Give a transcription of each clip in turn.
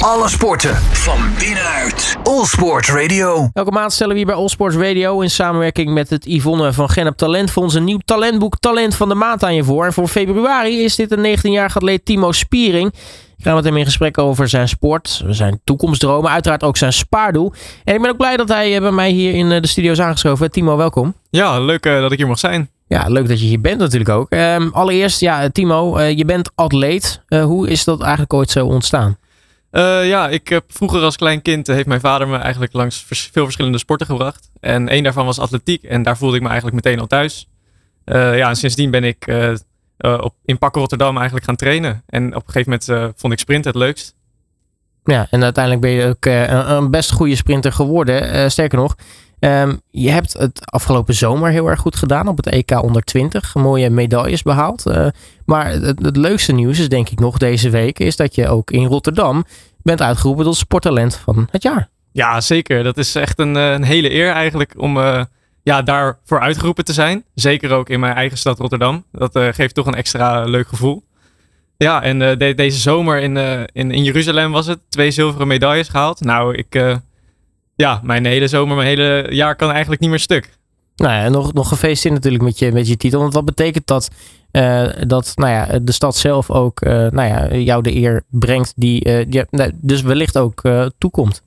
Alle sporten van binnenuit. All Sport Radio. Elke maand stellen we hier bij All Sports Radio in samenwerking met het Yvonne van Gennep Talentfonds een nieuw talentboek Talent van de Maand aan je voor. En voor februari is dit een 19-jarige atleet Timo Spiering. Ik ga met hem in gesprek over zijn sport, zijn toekomstdromen, uiteraard ook zijn spaardoel. En ik ben ook blij dat hij eh, bij mij hier in eh, de studio is aangeschoven. Timo, welkom. Ja, leuk uh, dat ik hier mag zijn. Ja, leuk dat je hier bent natuurlijk ook. Um, allereerst, ja, Timo, uh, je bent atleet. Uh, hoe is dat eigenlijk ooit zo ontstaan? Uh, ja, ik heb vroeger als klein kind heeft mijn vader me eigenlijk langs veel verschillende sporten gebracht. En één daarvan was atletiek en daar voelde ik me eigenlijk meteen al thuis. ja, en sindsdien ben ik op, in Pakken Rotterdam eigenlijk gaan trainen. En op een gegeven moment vond ik sprint het leukst. Ja, en uiteindelijk ben je ook een, best goede sprinter geworden. sterker nog, Um, je hebt het afgelopen zomer heel erg goed gedaan op het EK onder 20. Mooie medailles behaald. Maar het, leukste nieuws is denk ik nog deze week is dat je ook in Rotterdam bent uitgeroepen tot sporttalent van het jaar. Ja, zeker. Dat is echt een, een hele eer eigenlijk om uh, ja, daarvoor uitgeroepen te zijn. Zeker ook in mijn eigen stad Rotterdam. Dat uh, geeft toch een extra leuk gevoel. Ja, en de, deze zomer in, in, in Jeruzalem was het. Twee zilveren medailles gehaald. Nou, ik ja, mijn hele zomer, mijn hele jaar kan eigenlijk niet meer stuk. Nou ja, nog, nog gefeliciteerd natuurlijk met je, met je titel. Want wat betekent dat? Uh, dat nou ja, de stad zelf ook uh, nou ja, jou de eer brengt die uh, je, nou, dus wellicht ook toekomt.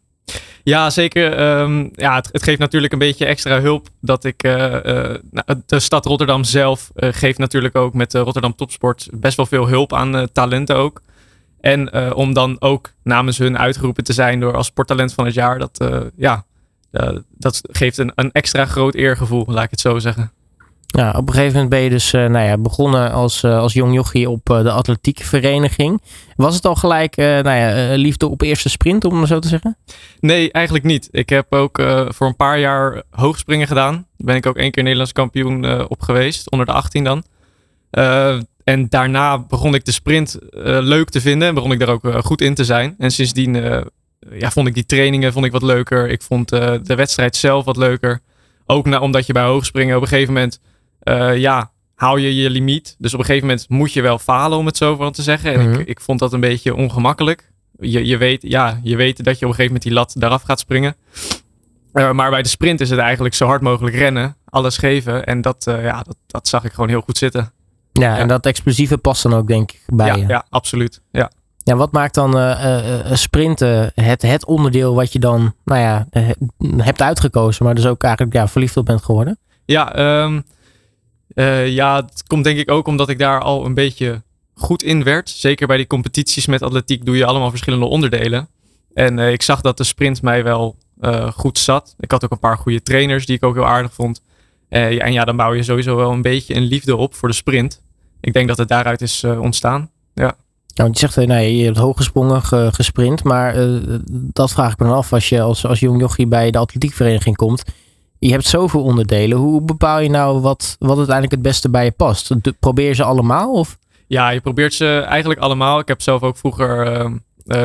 Ja, zeker. Um, ja, het, het, geeft natuurlijk een beetje extra hulp dat ik. Nou, de stad Rotterdam zelf geeft natuurlijk ook met Rotterdam Topsport best wel veel hulp aan talenten ook. En om dan ook namens hun uitgeroepen te zijn door als sporttalent van het jaar. Dat, ja, uh, dat geeft een, een extra groot eergevoel, laat ik het zo zeggen. Ja, op een gegeven moment ben je dus nou ja, begonnen als, als jong jochie op de atletiekvereniging. Was het al gelijk nou ja, liefde op eerste sprint, om het zo te zeggen? Nee, eigenlijk niet. Ik heb ook voor een paar jaar hoogspringen gedaan. Daar ben ik ook één keer Nederlands kampioen op geweest, onder de 18 dan. En daarna begon ik de sprint leuk te vinden en begon ik daar ook goed in te zijn. En sindsdien ja, vond ik die trainingen vond ik wat leuker. Ik vond de wedstrijd zelf wat leuker. Ook na, omdat je bij hoogspringen op een gegeven moment, ja, haal je je limiet. Dus op een gegeven moment moet je wel falen, om het zo van te zeggen. En mm -hmm. ik, ik vond dat een beetje ongemakkelijk. Je, je, weet, ja, je weet dat je op een gegeven moment die lat eraf gaat springen. maar bij de sprint is het eigenlijk zo hard mogelijk rennen, alles geven. En dat, ja, dat, dat zag ik gewoon heel goed zitten. Ja, en dat explosieve past dan ook denk ik bij ja, je. Ja, absoluut. Ja. Ja, wat maakt dan uh, uh, sprinten het, het onderdeel wat je dan nou ja, hebt uitgekozen, maar dus ook eigenlijk ja, verliefd op bent geworden? Ja, um, ja, het komt denk ik ook omdat ik daar al een beetje goed in werd. Zeker bij die competities met atletiek doe je allemaal verschillende onderdelen. En ik zag dat de sprint mij wel goed zat. Ik had ook een paar goede trainers die ik ook heel aardig vond. En ja, dan bouw je sowieso wel een beetje een liefde op voor de sprint. Ik denk dat het daaruit is ontstaan. Nou, je zegt, nee, je hebt hooggesprongen, ge, gesprint. Maar uh, dat vraag ik me dan af als je als, als jong jochie bij de atletiekvereniging komt. Je hebt zoveel onderdelen. Hoe bepaal je nou wat, wat uiteindelijk het beste bij je past? Probeer ze allemaal? Of? Ja, je probeert ze eigenlijk allemaal. Ik heb zelf ook vroeger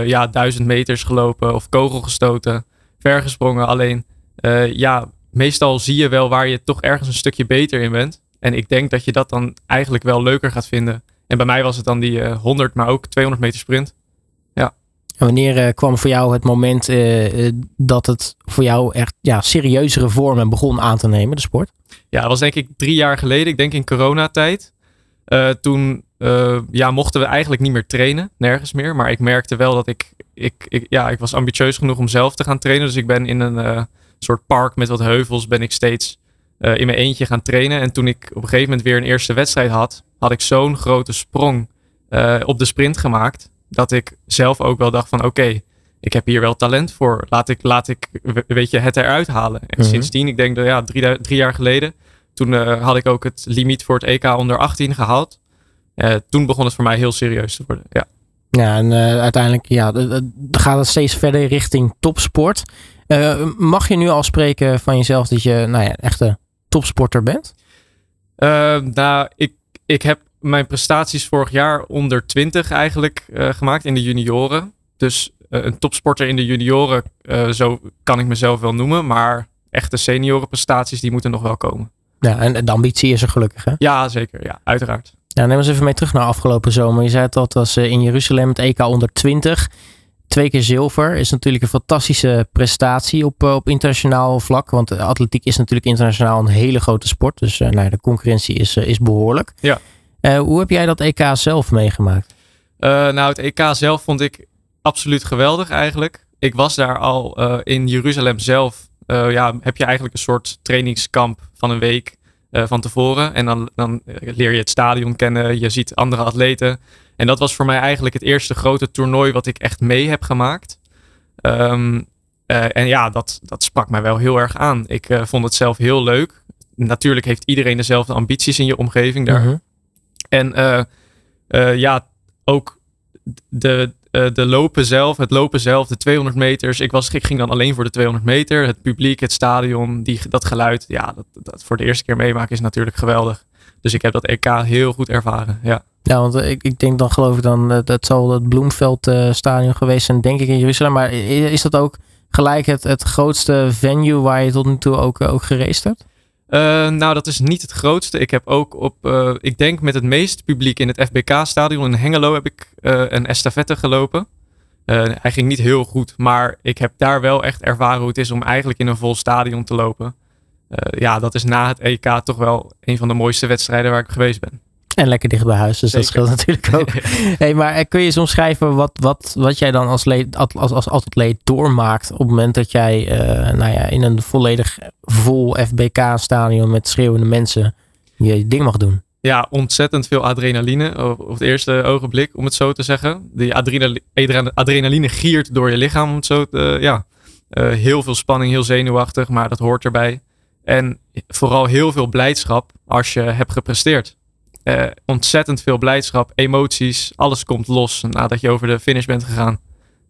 ja, duizend meters gelopen of kogel gestoten, vergesprongen. Alleen ja, meestal zie je wel waar je toch ergens een stukje beter in bent. En ik denk dat je dat dan eigenlijk wel leuker gaat vinden. En bij mij was het dan die uh, 100, maar ook 200 meter sprint. Ja. En wanneer uh, kwam voor jou het moment uh, dat het voor jou echt ja, serieuzere vormen begon aan te nemen, de sport? Ja, dat was denk ik drie jaar geleden. Ik denk in coronatijd. toen ja, mochten we eigenlijk niet meer trainen, nergens meer. Maar ik merkte wel dat ik, ik, ik, ja, ik was ambitieus genoeg om zelf te gaan trainen. Dus ik ben in een soort park met wat heuvels ben ik steeds uh, in mijn eentje gaan trainen. En toen ik op een gegeven moment weer een eerste wedstrijd had, had ik zo'n grote sprong uh, op de sprint gemaakt. Dat ik zelf ook wel dacht van oké, okay, ik heb hier wel talent voor. Laat ik, laat ik weet je, het eruit halen. En mm -hmm. sindsdien, ik denk dat ja, drie, drie jaar geleden, toen uh, had ik ook het limiet voor het EK onder 18 gehaald. toen begon het voor mij heel serieus te worden. Ja. Ja, en uiteindelijk ja, gaat het steeds verder richting topsport. Mag je nu al spreken van jezelf dat je nou ja, echte topsporter bent? Uh, nou, ik, ik heb mijn prestaties vorig jaar onder 20 eigenlijk uh, gemaakt in de junioren. Dus een topsporter in de junioren, zo kan ik mezelf wel noemen. Maar echte seniorenprestaties, die moeten nog wel komen. Ja, en de ambitie is er gelukkig, hè? Ja, zeker. Ja, uiteraard. Ja, neem eens even mee terug naar afgelopen zomer. Je zei het was in Jeruzalem het EK onder 20. Twee keer zilver is natuurlijk een fantastische prestatie op, op internationaal vlak. Want atletiek is natuurlijk internationaal een hele grote sport. Dus nou ja, de concurrentie is, is behoorlijk. Ja. hoe heb jij dat EK zelf meegemaakt? nou, het EK zelf vond ik absoluut geweldig eigenlijk. Ik was daar al in Jeruzalem zelf. ja, heb je eigenlijk een soort trainingskamp van een week van tevoren. En dan, dan leer je het stadion kennen. Je ziet andere atleten. En dat was voor mij eigenlijk het eerste grote toernooi wat ik echt mee heb gemaakt. Ehm, eh, en ja, dat, dat sprak mij wel heel erg aan. Ik uh, vond het zelf heel leuk. Natuurlijk heeft iedereen dezelfde ambities in je omgeving daar. Mhm. En ja, ook de, de lopen zelf, het lopen zelf, de 200 meters. Ik, was, ik ging dan alleen voor de 200 meter. Het publiek, het stadion, die, dat geluid. Ja, dat, dat voor de eerste keer meemaken is natuurlijk geweldig. Dus ik heb dat EK heel goed ervaren. Ja. Ja, want ik, ik denk dan geloof ik dan, dat het zal het Bloemveld uh, stadion geweest zijn, denk ik in Jeruzalem. Maar is dat ook gelijk het, het grootste venue waar je tot nu toe ook, ook hebt? Uh, nou, dat is niet het grootste. Ik heb ook op, uh, ik denk met het meeste publiek in het FBK-stadion in Hengelo heb ik een estafette gelopen. hij ging niet heel goed, maar ik heb daar wel echt ervaren hoe het is om eigenlijk in een vol stadion te lopen. ja, dat is na het EK toch wel een van de mooiste wedstrijden waar ik geweest ben. En lekker dicht bij huis, dus dat scheelt natuurlijk ook. hey, maar eh, kun je eens omschrijven wat, wat, wat jij dan als, leed, als, als atleet doormaakt op het moment dat jij uh, nou ja, in een volledig vol FBK-stadion met schreeuwende mensen je ding mag doen? Ja, ontzettend veel adrenaline op het eerste ogenblik, om het zo te zeggen. Die adrenaline, adrenaline giert door je lichaam, om het zo te ja. Uh, heel veel spanning, heel zenuwachtig, maar dat hoort erbij. En vooral heel veel blijdschap als je hebt gepresteerd. Uh, ontzettend veel blijdschap, emoties, alles komt los nadat je over de finish bent gegaan.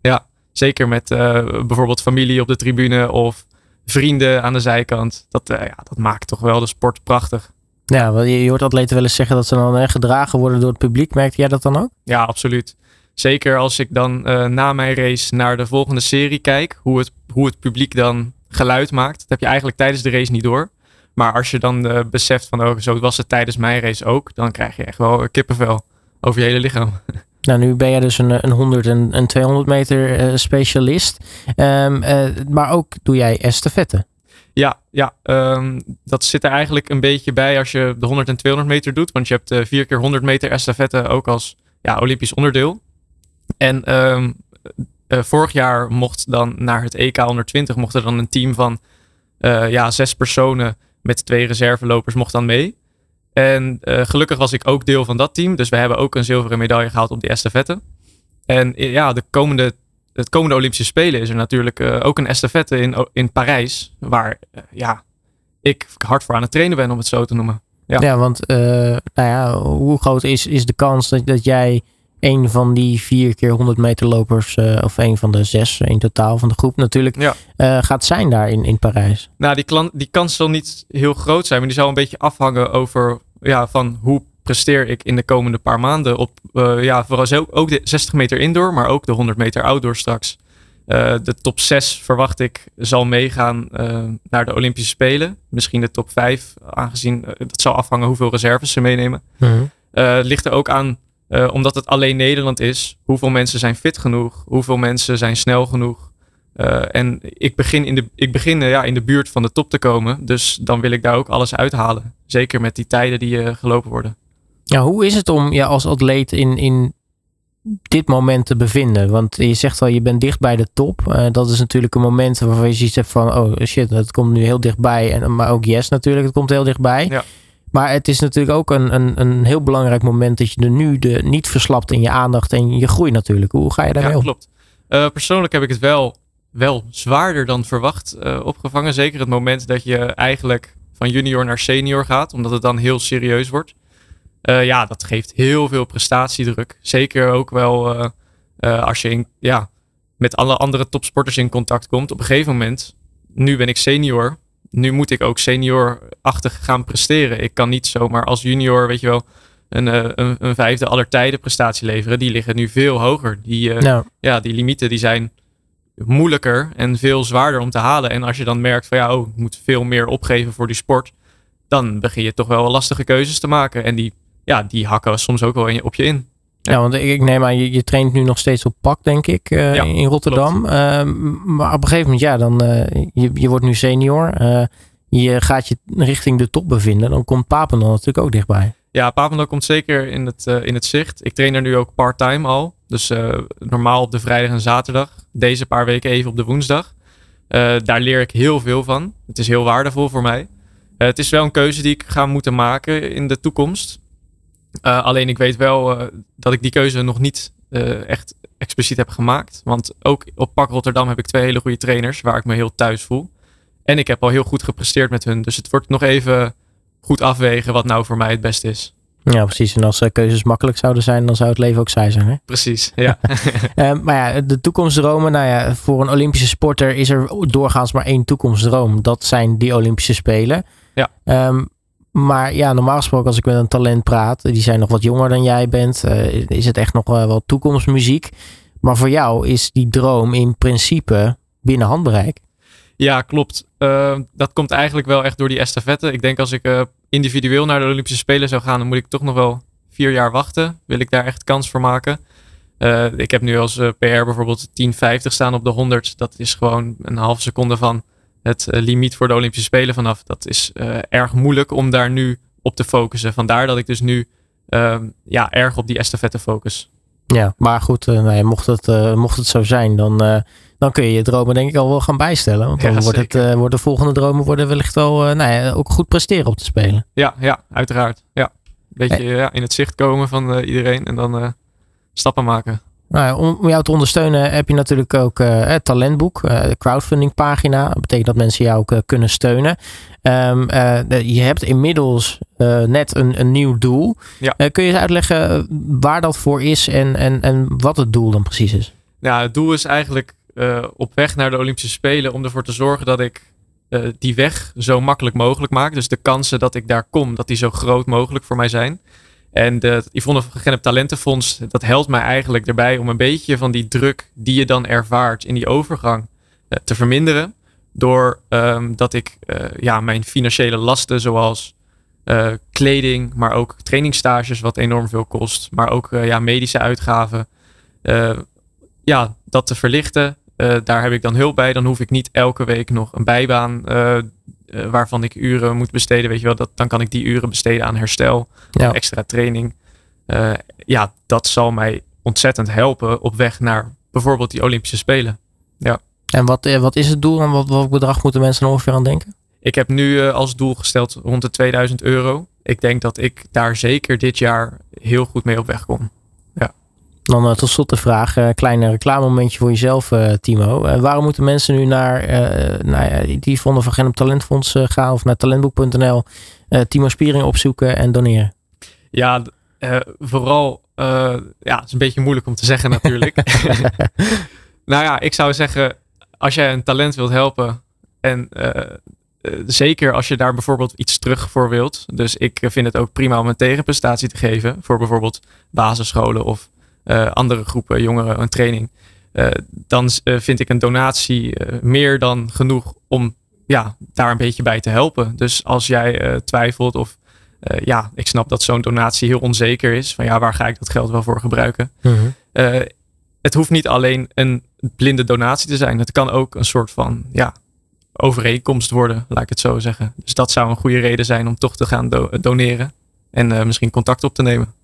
Ja, zeker met uh, bijvoorbeeld familie op de tribune of vrienden aan de zijkant. Dat, uh, ja, dat maakt toch wel de sport prachtig. Ja, je, je hoort atleten wel eens zeggen dat ze dan gedragen worden door het publiek. Merkte jij dat dan ook? Ja, absoluut. Zeker als ik dan na mijn race naar de volgende serie kijk, hoe het, hoe het publiek dan geluid maakt. Dat heb je eigenlijk tijdens de race niet door. Maar als je dan uh, beseft van, oh, zo was het tijdens mijn race ook, dan krijg je echt wel kippenvel over je hele lichaam. Nou, nu ben jij dus een, een 100 en een 200 meter uh, specialist. Um, uh, maar ook doe jij estafette. Ja, ja um, dat zit er eigenlijk een beetje bij als je de 100 en 200 meter doet. Want je hebt de 4 keer 100 meter estafette ook als ja, Olympisch onderdeel. En um, vorig jaar mocht dan naar het EK 120 mocht er dan een team van ja, zes personen met twee reservelopers mocht dan mee. En uh, gelukkig was ik ook deel van dat team. Dus we hebben ook een zilveren medaille gehaald op die estafette. En eh, ja, de komende, het komende Olympische Spelen is er natuurlijk uh, ook een estafette in, in Parijs. Waar ja, ik hard voor aan het trainen ben, om het zo te noemen. Ja, ja want nou ja, hoe groot is, is de kans dat, dat jij een van die vier keer 100 meter lopers, uh, of een van de zes in totaal van de groep natuurlijk, ja. uh, gaat zijn daar in, in Parijs? Nou, die, klant, die kans zal niet heel groot zijn, maar die zal een beetje afhangen over ja, van hoe presteer ik in de komende paar maanden op, uh, ja, vooral ook de 60 meter indoor, maar ook de 100 meter outdoor straks. de top 6 verwacht ik zal meegaan naar de Olympische Spelen. Misschien de top 5, aangezien dat zal afhangen hoeveel reserves ze meenemen. Mm -hmm. ligt er ook aan uh, omdat het alleen Nederland is. Hoeveel mensen zijn fit genoeg? Hoeveel mensen zijn snel genoeg? Uh, en ik begin, in de, ik begin uh, ja, in de buurt van de top te komen. Dus dan wil ik daar ook alles uithalen. Zeker met die tijden die gelopen worden. Ja, hoe is het om ja, als atleet in, in dit moment te bevinden? Want je zegt al, je bent dicht bij de top. dat is natuurlijk een moment waarvan je ziet van, oh shit, het komt nu heel dichtbij. En, maar ook yes natuurlijk, het komt heel dichtbij. Ja. Maar het is natuurlijk ook een, een, een heel belangrijk moment dat je er nu de, niet verslapt in je aandacht en je groei natuurlijk. Hoe ga je daarmee ja, om? klopt. Uh, persoonlijk heb ik het wel, wel zwaarder dan verwacht uh, opgevangen. Zeker het moment dat je eigenlijk van junior naar senior gaat, omdat het dan heel serieus wordt. Uh, ja, dat geeft heel veel prestatiedruk. Zeker ook wel als je in, ja, met alle andere topsporters in contact komt. Op een gegeven moment, nu ben ik senior, nu moet ik ook seniorachtig gaan presteren. Ik kan niet zomaar als junior, weet je wel, een, eh, een, een vijfde aller tijden prestatie leveren. Die liggen nu veel hoger. Die, uh, nou. ja, die limieten die zijn moeilijker en veel zwaarder om te halen. En als je dan merkt van ja, oh, ik moet veel meer opgeven voor die sport. Dan begin je toch wel lastige keuzes te maken. En die, ja, die hakken soms ook wel op je in. Ja, want ik, ik neem aan, je, je traint nu nog steeds op pak, denk ik, uh, Ja, in Rotterdam. Ehm, maar op een gegeven moment, ja, dan, eh, je, je wordt nu senior. eh, je gaat je richting de top bevinden. Dan komt Papendal natuurlijk ook dichtbij. Ja, Papendal komt zeker in het, eh, in het zicht. Ik train er nu ook part-time al. Dus eh, normaal op de vrijdag en zaterdag. Deze paar weken even op de woensdag. Eh, daar leer ik heel veel van. Het is heel waardevol voor mij. Eh, het is wel een keuze die ik ga moeten maken in de toekomst. Eh, alleen ik weet wel eh, dat ik die keuze nog niet eh, echt expliciet heb gemaakt. Want ook op Pak Rotterdam heb ik twee hele goede trainers waar ik me heel thuis voel. En ik heb al heel goed gepresteerd met hun. Dus het wordt nog even goed afwegen wat nou voor mij het beste is. Ja, precies. En als keuzes makkelijk zouden zijn, dan zou het leven ook saai zijn. Hè? Precies, ja. Maar ja, de toekomstdromen. Nou ja, voor een Olympische sporter is er doorgaans maar één toekomstdroom. Dat zijn die Olympische Spelen. Ja. Ehm, maar ja, normaal gesproken als ik met een talent praat, die zijn nog wat jonger dan jij bent, eh, is het echt nog wel wat toekomstmuziek. Maar voor jou is die droom in principe binnen handbereik. Ja, klopt. Uh, dat komt eigenlijk wel echt door die estafette. Ik denk als ik individueel naar de Olympische Spelen zou gaan, dan moet ik toch nog wel vier jaar wachten. Wil ik daar echt kans voor maken. Ik heb nu als PR bijvoorbeeld 10,50 staan op de 100. Dat is gewoon een halve seconde van het limiet voor de Olympische Spelen vanaf. Dat is erg moeilijk om daar nu op te focussen. Vandaar dat ik dus nu ehm, ja, erg op die estafette focus. Ja, maar goed, nou ja, mocht, het, mocht het zo zijn, dan dan kun je je dromen denk ik al wel gaan bijstellen. Want dan ja, wordt, het, uh, wordt de volgende dromen worden wellicht wel uh, nou ja, ook goed presteren op te spelen. Ja, ja uiteraard. Ja. Beetje hey. ja, in het zicht komen van uh, iedereen en dan stappen maken. Nou om jou te ondersteunen heb je natuurlijk ook het talentboek, de crowdfunding pagina. Dat betekent dat mensen jou ook kunnen steunen. Um, je hebt inmiddels net een, een, nieuw doel. Ja. kun je eens uitleggen waar dat voor is en, en, en wat het doel dan precies is? Ja, het doel is eigenlijk op weg naar de Olympische Spelen om ervoor te zorgen dat ik die weg zo makkelijk mogelijk maak. Dus de kansen dat ik daar kom, dat die zo groot mogelijk voor mij zijn. En de Yvonne van Gennep Talentenfonds, dat helpt mij eigenlijk erbij om een beetje van die druk die je dan ervaart in die overgang uh, te verminderen. Door um, dat ik ja, mijn financiële lasten zoals kleding, maar ook trainingstages wat enorm veel kost. Maar ook ja, medische uitgaven. ja, dat te verlichten. Daar heb ik dan hulp bij. Dan hoef ik niet elke week nog een bijbaan uh, uh, waarvan ik uren moet besteden. Weet je wel, dat, dan kan ik die uren besteden aan herstel, ja. extra training. ja, dat zal mij ontzettend helpen op weg naar bijvoorbeeld die Olympische Spelen. Ja. En wat, wat is het doel en wat, wat bedrag moeten mensen er ongeveer aan denken? Ik heb nu als doel gesteld rond de 2000 euro. Ik denk dat ik daar zeker dit jaar heel goed mee op weg kom. Dan uh, tot slot de vraag, uh, kleine reclamemomentje voor jezelf, uh, Timo. waarom moeten mensen nu naar, naar ja, die vonden van Genop Talentfonds gaan of naar talentboek.nl Timo Spiering opzoeken en doneren? Ja, vooral, ja, het is een beetje moeilijk om te zeggen natuurlijk. nou ja, ik zou zeggen, als jij een talent wilt helpen en zeker als je daar bijvoorbeeld iets terug voor wilt. Dus ik vind het ook prima om een tegenprestatie te geven voor bijvoorbeeld basisscholen of andere groepen jongeren een training. Uh, dan uh, vind ik een donatie meer dan genoeg om ja, daar een beetje bij te helpen. Dus als jij twijfelt of ja, ik snap dat zo'n donatie heel onzeker is. Van ja, waar ga ik dat geld wel voor gebruiken? -hmm. het hoeft niet alleen een blinde donatie te zijn. Het kan ook een soort van ja, overeenkomst worden, laat ik het zo zeggen. Dus dat zou een goede reden zijn om toch te gaan do doneren. En misschien contact op te nemen.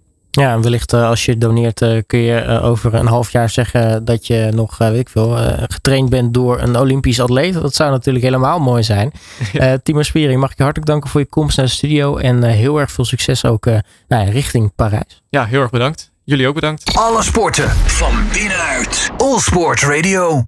Ja, en wellicht uh, als je doneert uh, kun je uh, over een half jaar zeggen dat je nog, weet ik veel, getraind bent door een Olympisch atleet. Dat zou natuurlijk helemaal mooi zijn. Ja. Timo Spiering, mag ik je hartelijk danken voor je komst naar de studio en heel erg veel succes ook nou, richting Parijs. Ja, heel erg bedankt. Jullie ook bedankt. Alle sporten van binnenuit. All Sport Radio.